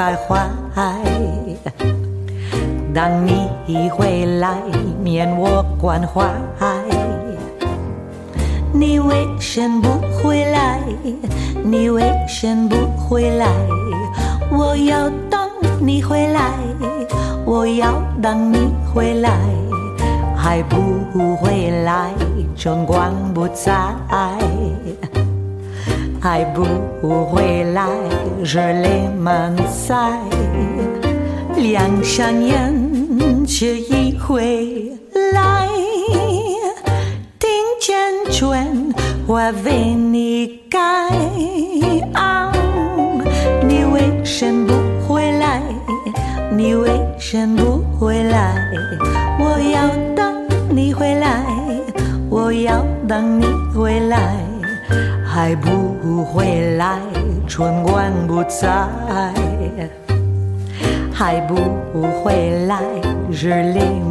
在怀，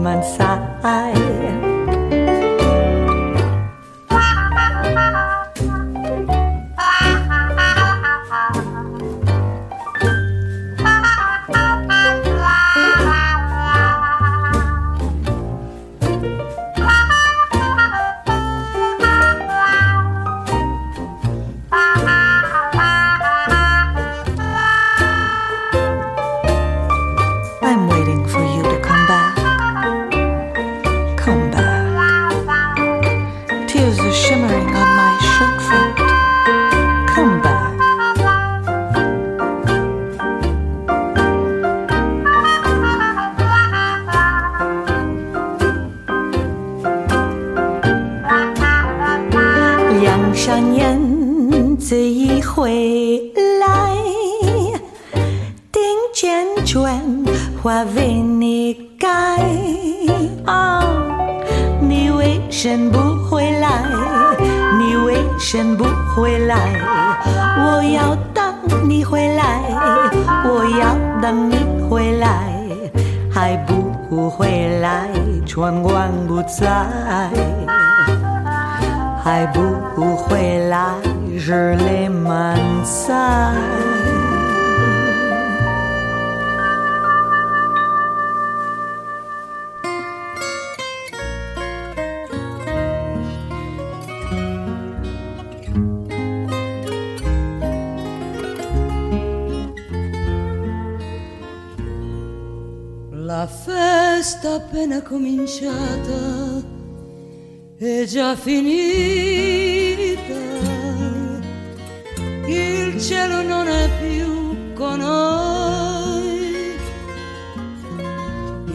human side. Festa appena cominciata è già finita, il cielo non è più con noi,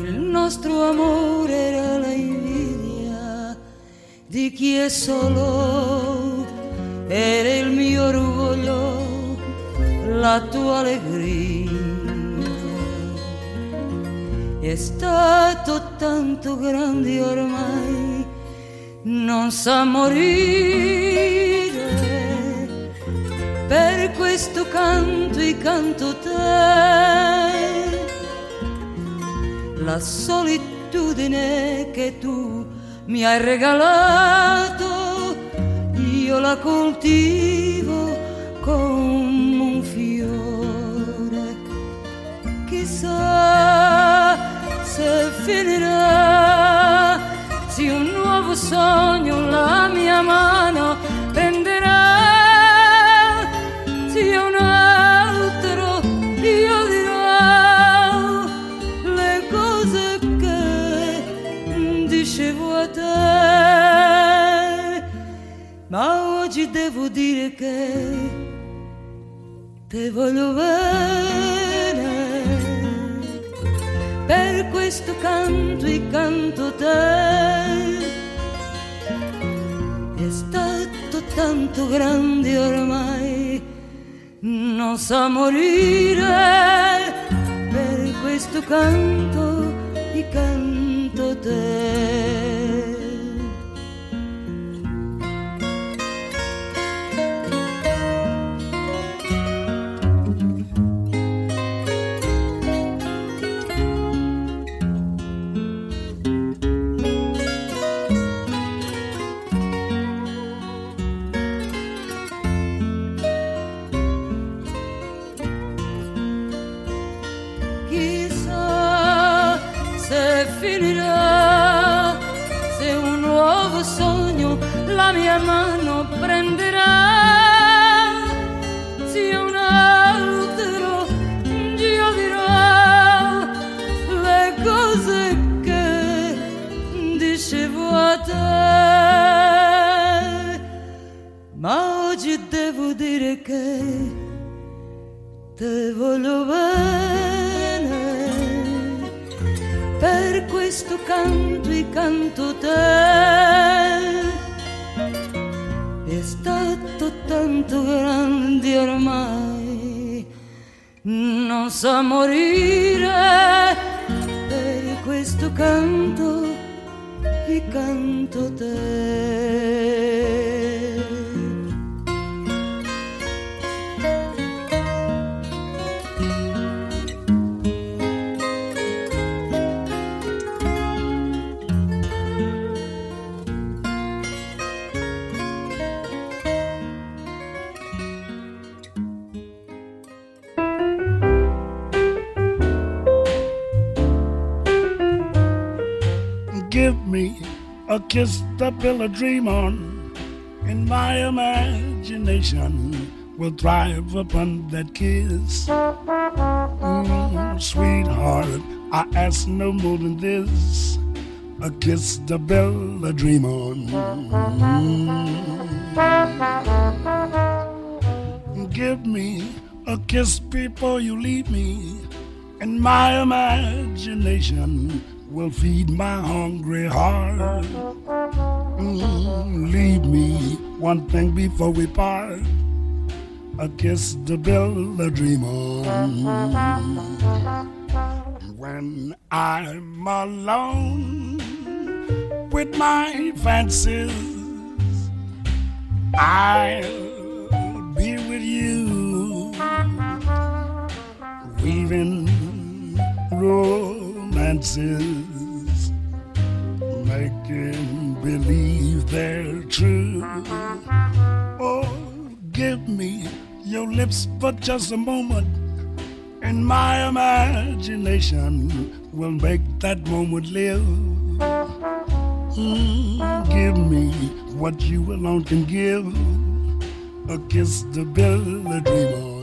il nostro amore era la invidia di chi è solo, era il mio orgoglio, la tua allegria è stato tanto grande ormai, non sa morire. Per questo canto e canto te, la solitudine che tu mi hai regalato, io la coltivo come un fiore. Chissà se finirà, se un nuovo sogno la mia mano prenderà, se un altro io dirò le cose che dicevo a te, ma oggi devo dire che te voglio bene questo canto e canto te. È stato tanto grande ormai, non sa morire, per questo canto e canto te. Dire che te voglio bene. Per questo canto e canto te. È stato tanto grande ormai, non sa morire per questo canto e canto te. A kiss to build a dream on, and my imagination will thrive upon that kiss. Mm, sweetheart, I ask no more than this a kiss to build a dream on. Mm. Give me a kiss before you leave me, and my imagination will feed my hungry heart. Mm, leave me one thing before we part. A kiss to build a dream on. When I'm alone with my fancies, I'll be with you, weaving romances, making believe they're true. Oh, give me your lips for just a moment, and my imagination will make that moment live. Mm, give me what you alone can give a kiss to build a dream on.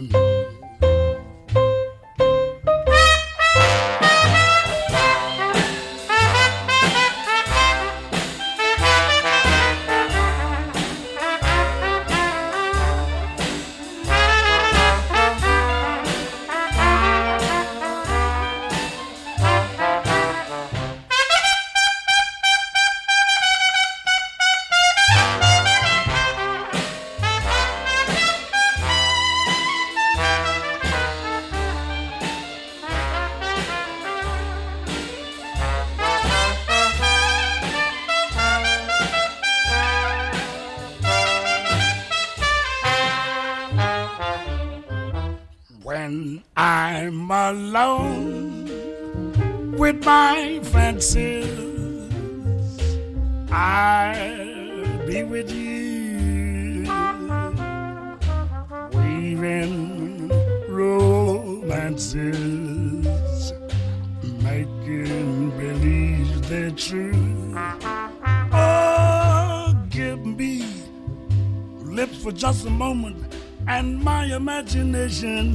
Imagination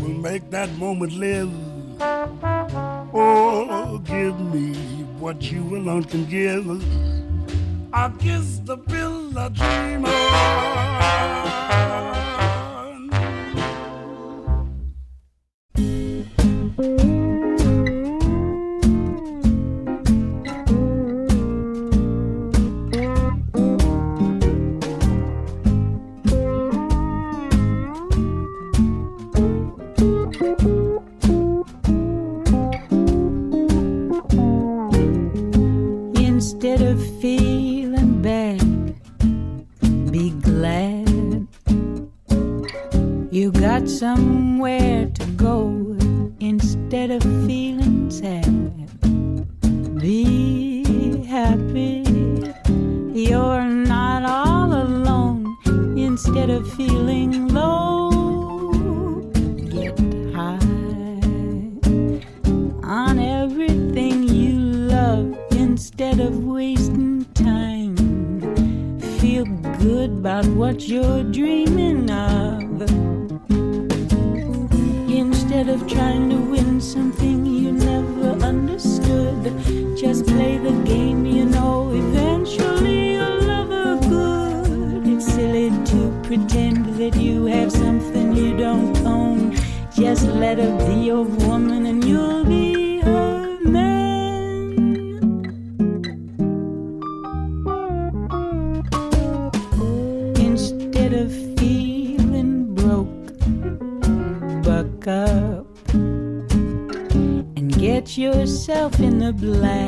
will make that moment live. Oh, give me what you alone can give. I'll kiss the pill I dream instead of feeling sad. Be happy. You're not all alone instead of feeling low. Get high on everything you love instead of wasting time Feel good about what you're dreaming of. Her be your woman and you'll be her man. Instead of feeling broke, buck up and get yourself in the black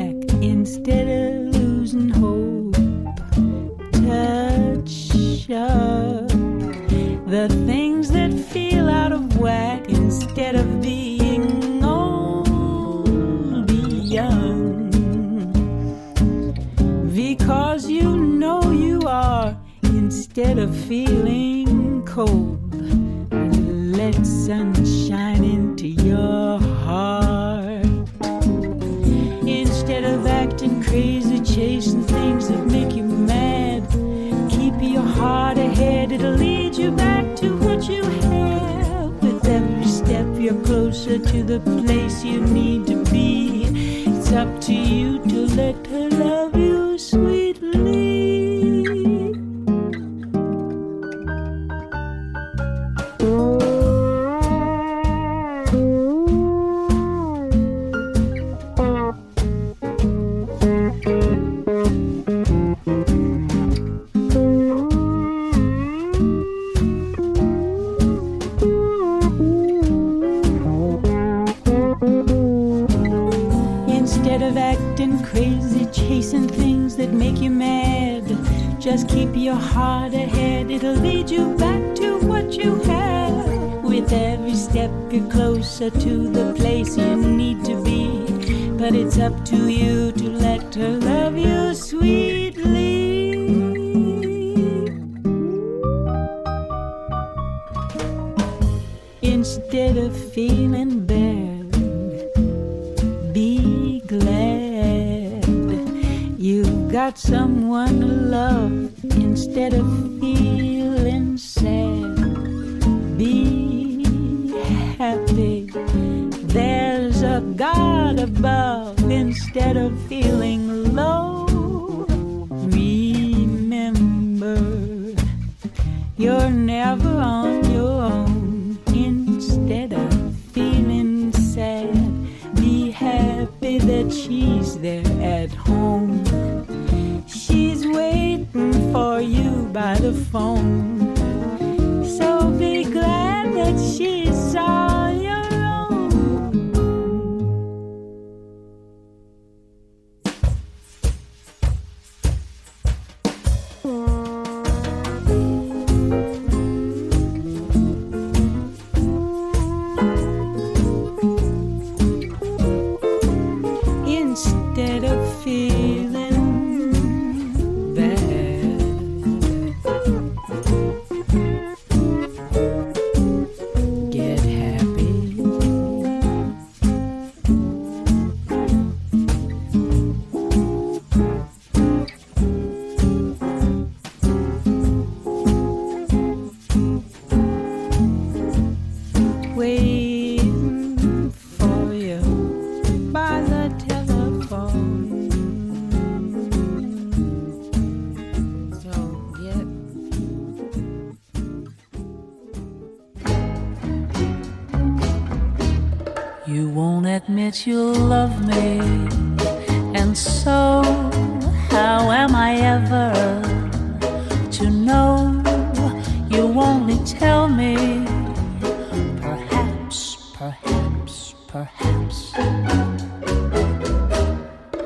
It'll lead you back to what you have. With every step, you're closer to the place you need to be. It's up to you by the phone. So be glad that she's admit you love me, and so how am I ever to know? You only tell me, perhaps, perhaps, perhaps.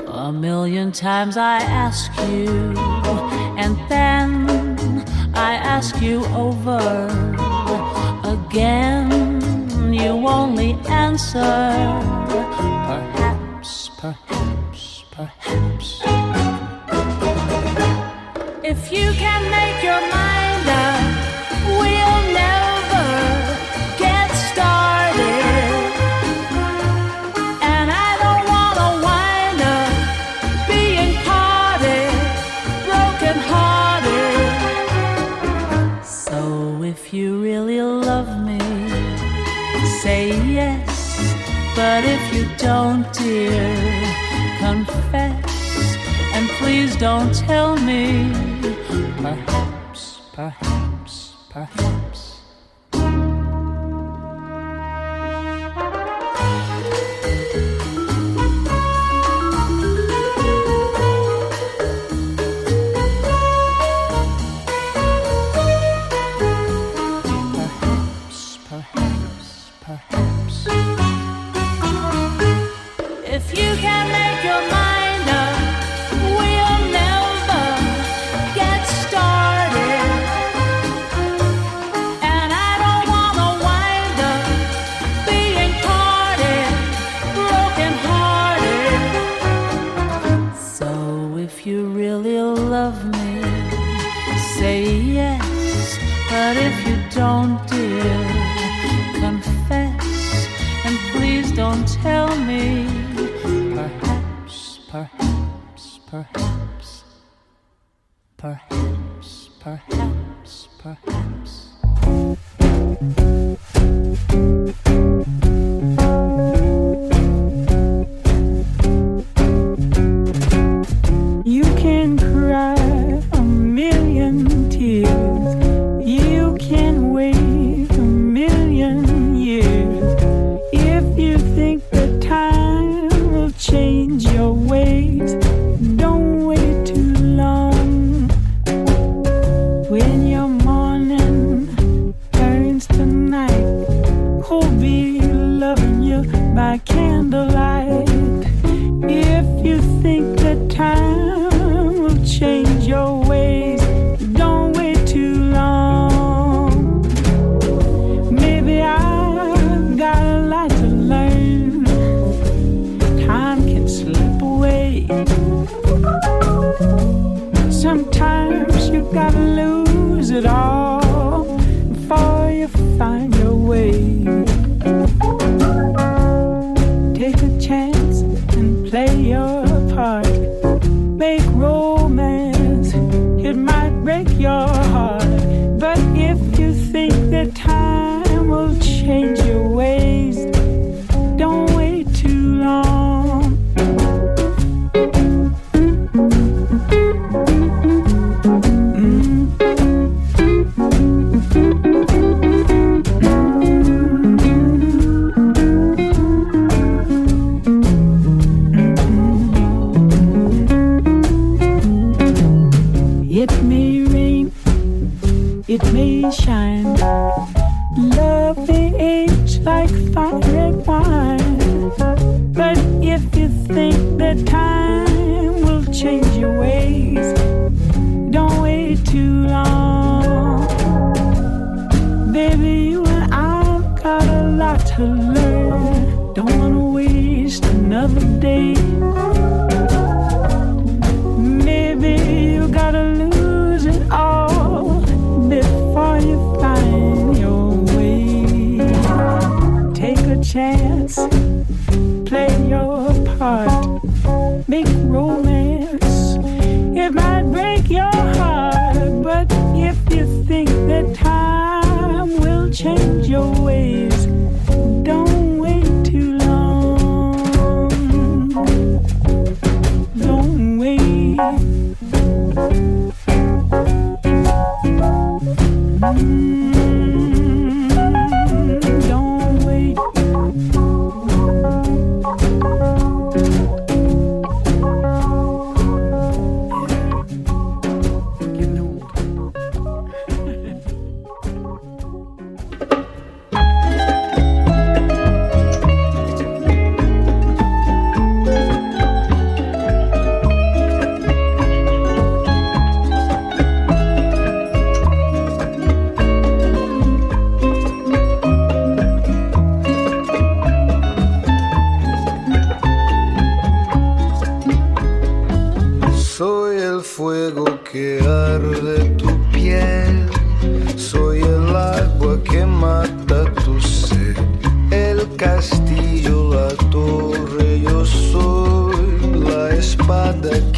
A million times I ask you, and then I ask you over If you can make your mind up, we'll never get started. And I don't wanna wind up being parted, broken hearted. So if you really love me, say yes. But if you don't, dear, confess. And please don't tell me can cry a million el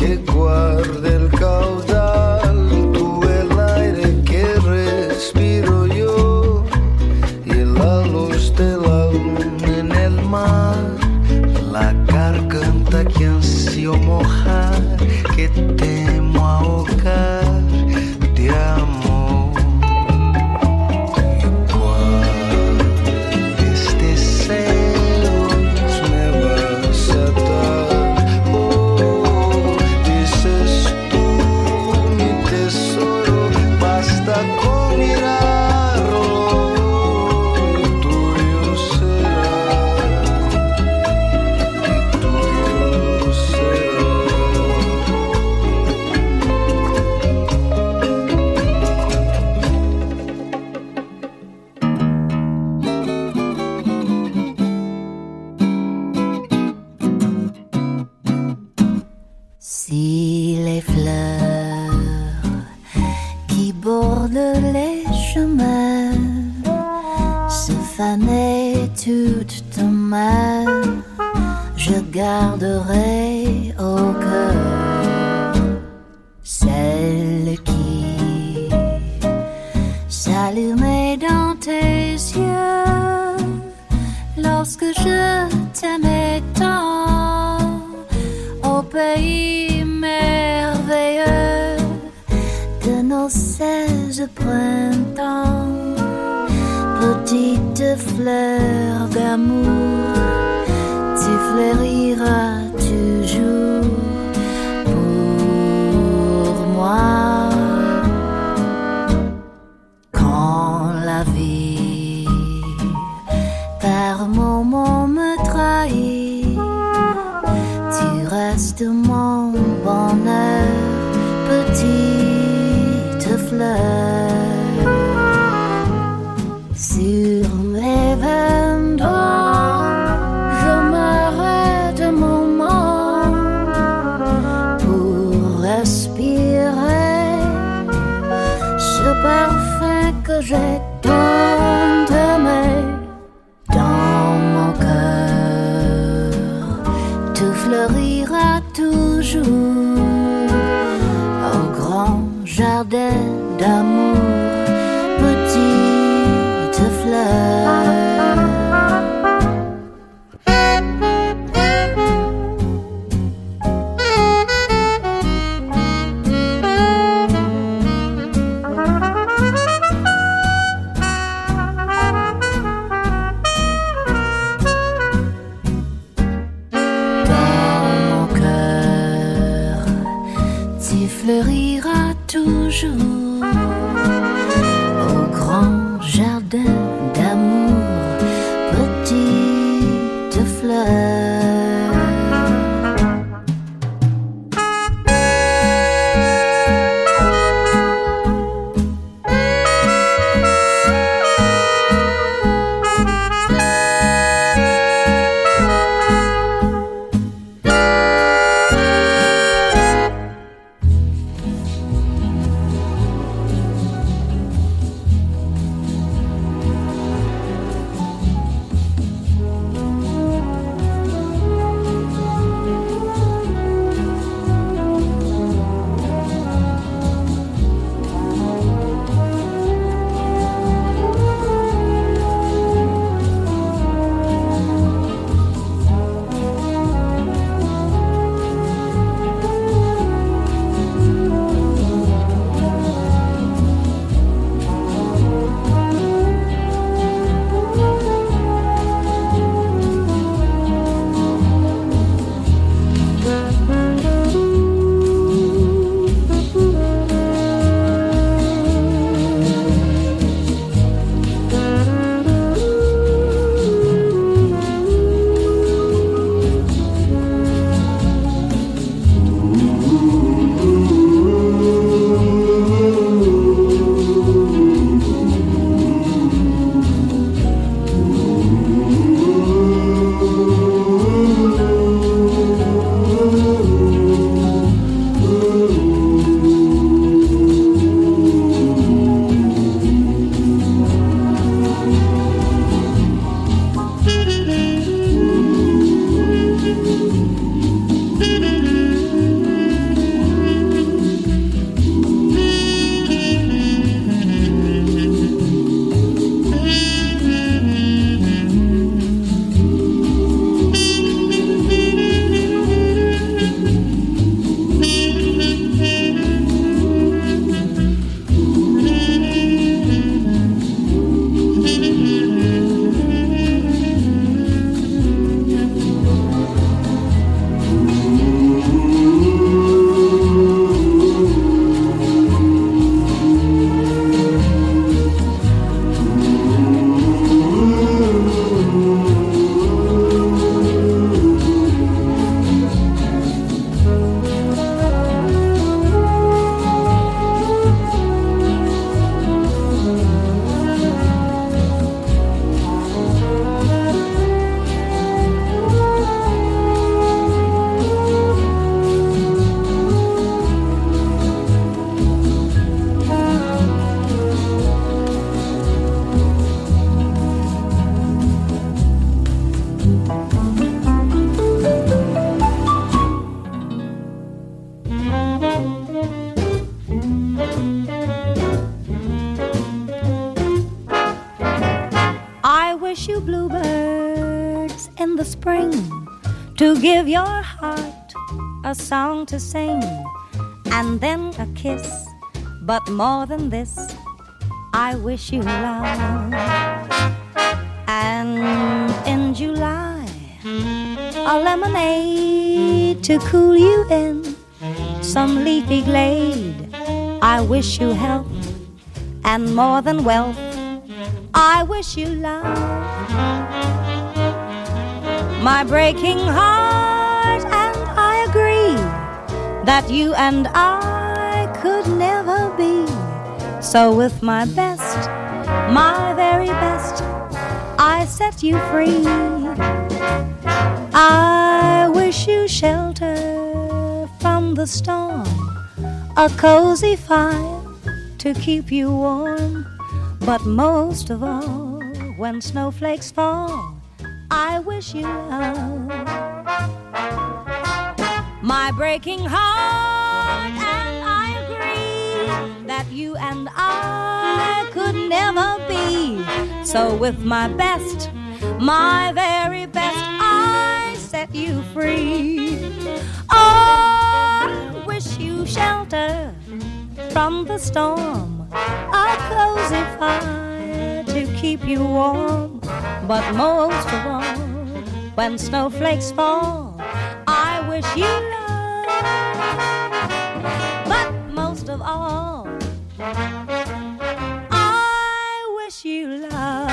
get tu fleuriras But more than this, I wish you love. And in July, a lemonade to cool you in some leafy glade. I wish you health and more than wealth. I wish you love. My breaking heart, and I agree that you and I. So, with my best, my very best, I set you free. I wish you shelter from the storm, a cozy fire to keep you warm. But most of all, when snowflakes fall, I wish you love. My breaking heart, that you and I could never be. So, with my best, my very best, I set you free. Oh, I wish you shelter from the storm, a cozy fire to keep you warm. But most of all, when snowflakes fall, I wish you you love.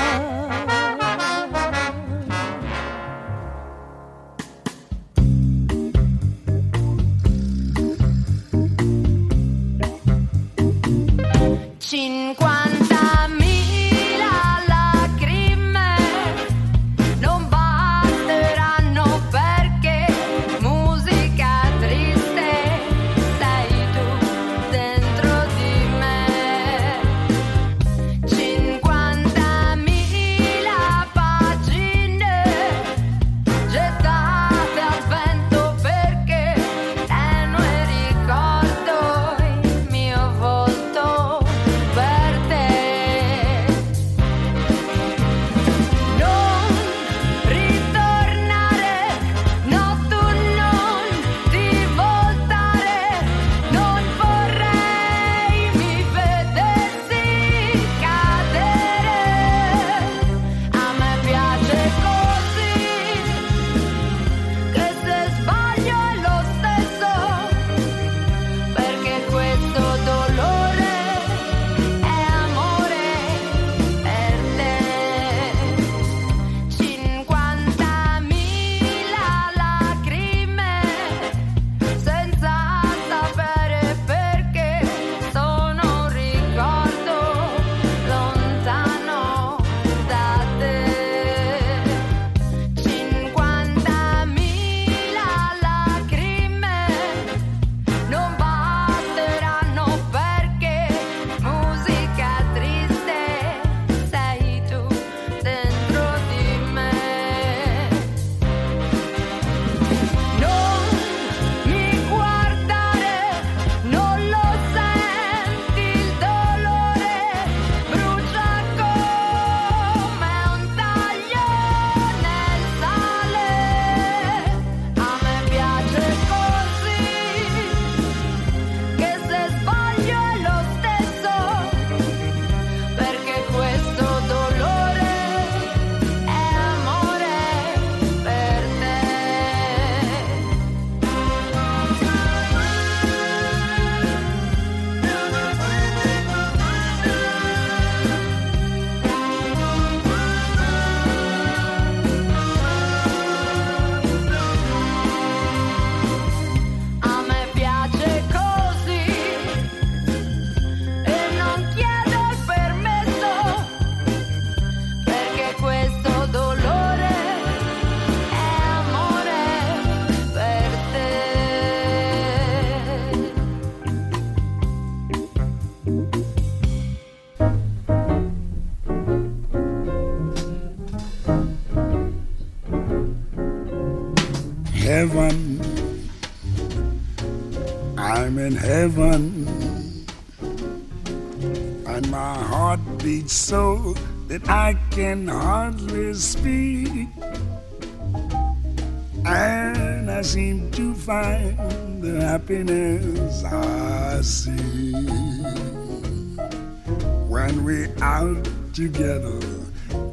Together,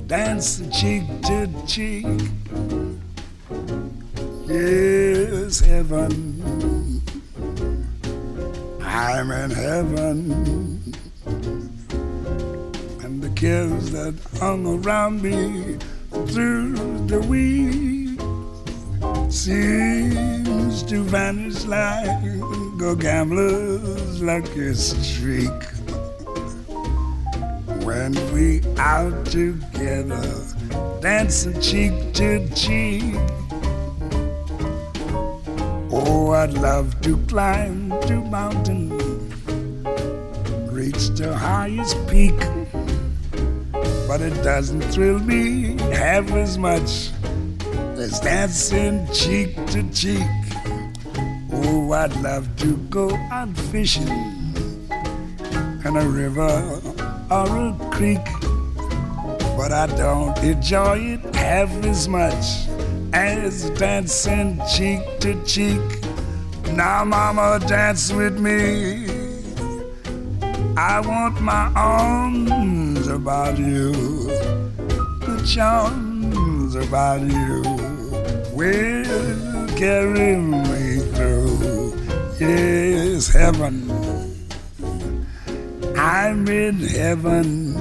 dance cheek to cheek. Yes, heaven, I'm in heaven, and the cares that hung around me through the week seems to vanish like a gambler's lucky streak. When we out together, dancing cheek to cheek. Oh, I'd love to climb to mountain, reach the highest peak but it doesn't thrill me half as much as dancing cheek to cheek. Oh, I'd love to go out fishing in a river or a creek, but I don't enjoy it half as much as dancing cheek to cheek. Now, Mama, dance with me. I want my arms about you, the charms about you will carry me through. Yes, heaven, I'm in heaven,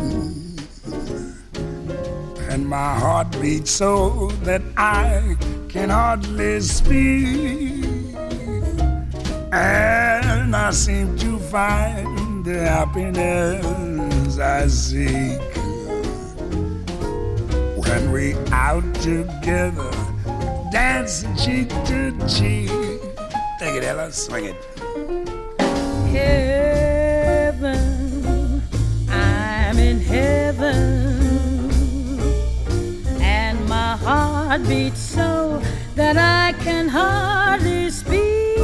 and my heart beats so that I can hardly speak, and I seem to find the happiness I seek when we out together, dancing cheek to cheek. Take it, Ella, swing it. heaven. Heaven. And my heart beats so that I can hardly speak.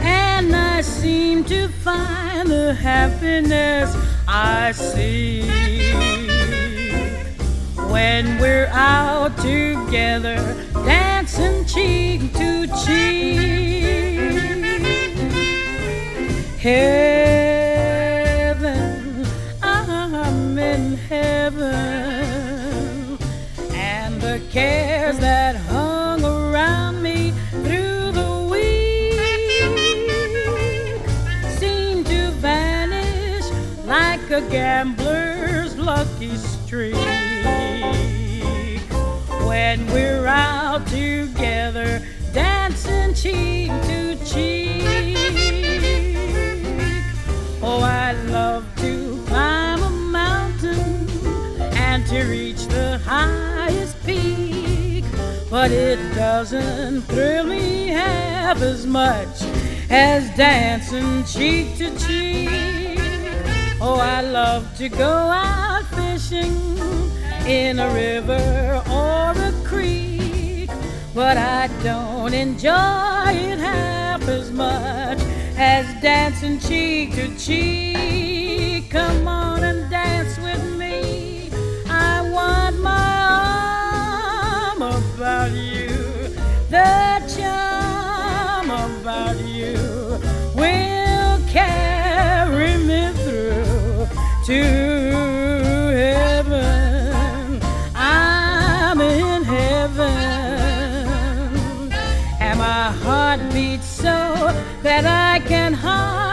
And I seem to find the happiness I seek when we're out together, dancing cheek to cheek. Heaven, cares that hung around me through the week seem to vanish like a gambler's lucky streak when we're out together, dancing cheek to cheek. Oh, I love to climb a mountain and to reach the peak, but it doesn't thrill me half as much as dancing cheek to cheek. Oh, I love to go out fishing in a river or a creek, but I don't enjoy it half as much as dancing cheek to cheek. Come on and about you, the charm about you will carry me through to heaven. I'm in heaven, and my heart beats so that I can hardly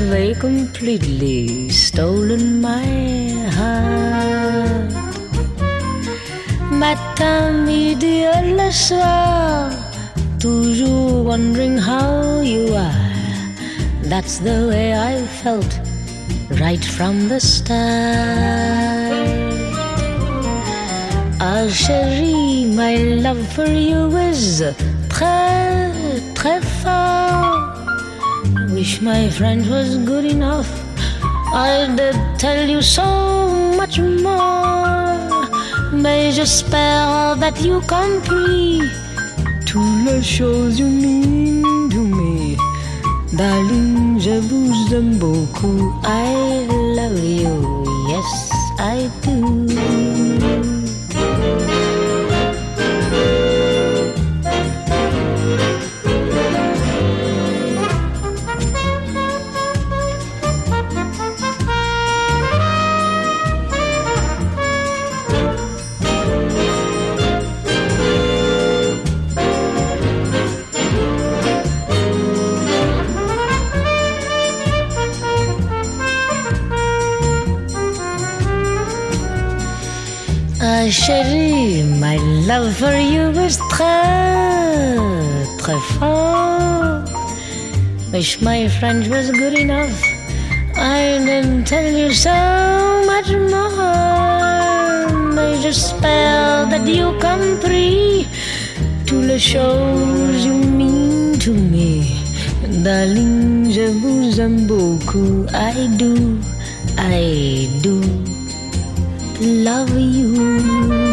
Avez completely stolen my heart. Et le soir, toujours wondering how you are. That's the way I felt right from the start. Ah chérie, my love for you is très Wish my French was good enough. I did tell you so much more. Mais j'espère that you compris toutes les choses you mean to me. Darling, je vous aime beaucoup. I love you, for you is très, très fort. Wish my French was good enough. I didn't tell you so much more. Mais j'espère that you compris toutes les choses you mean to me. Darling, je vous aime beaucoup. I do, I do love you.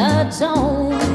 Judgment I'll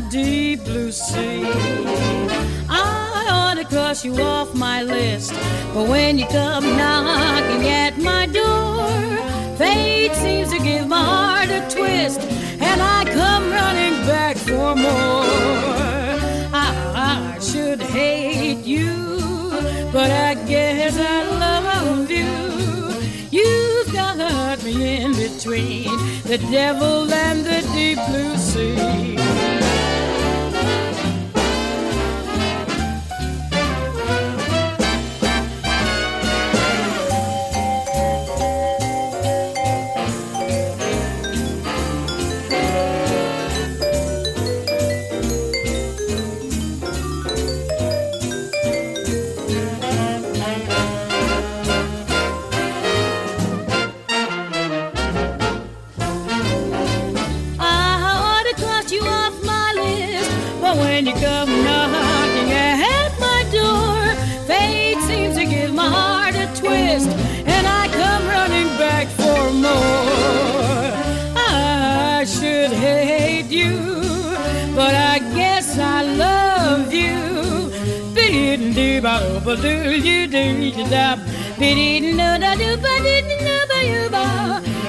the deep blue sea. I ought to cross you off my list, but when you come knocking at my door, fate seems to give my heart a twist, and I come running back for more. I, I should hate you, but I guess I love you. You've got me in between the devil and the deep blue sea.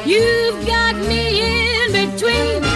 You've got me in between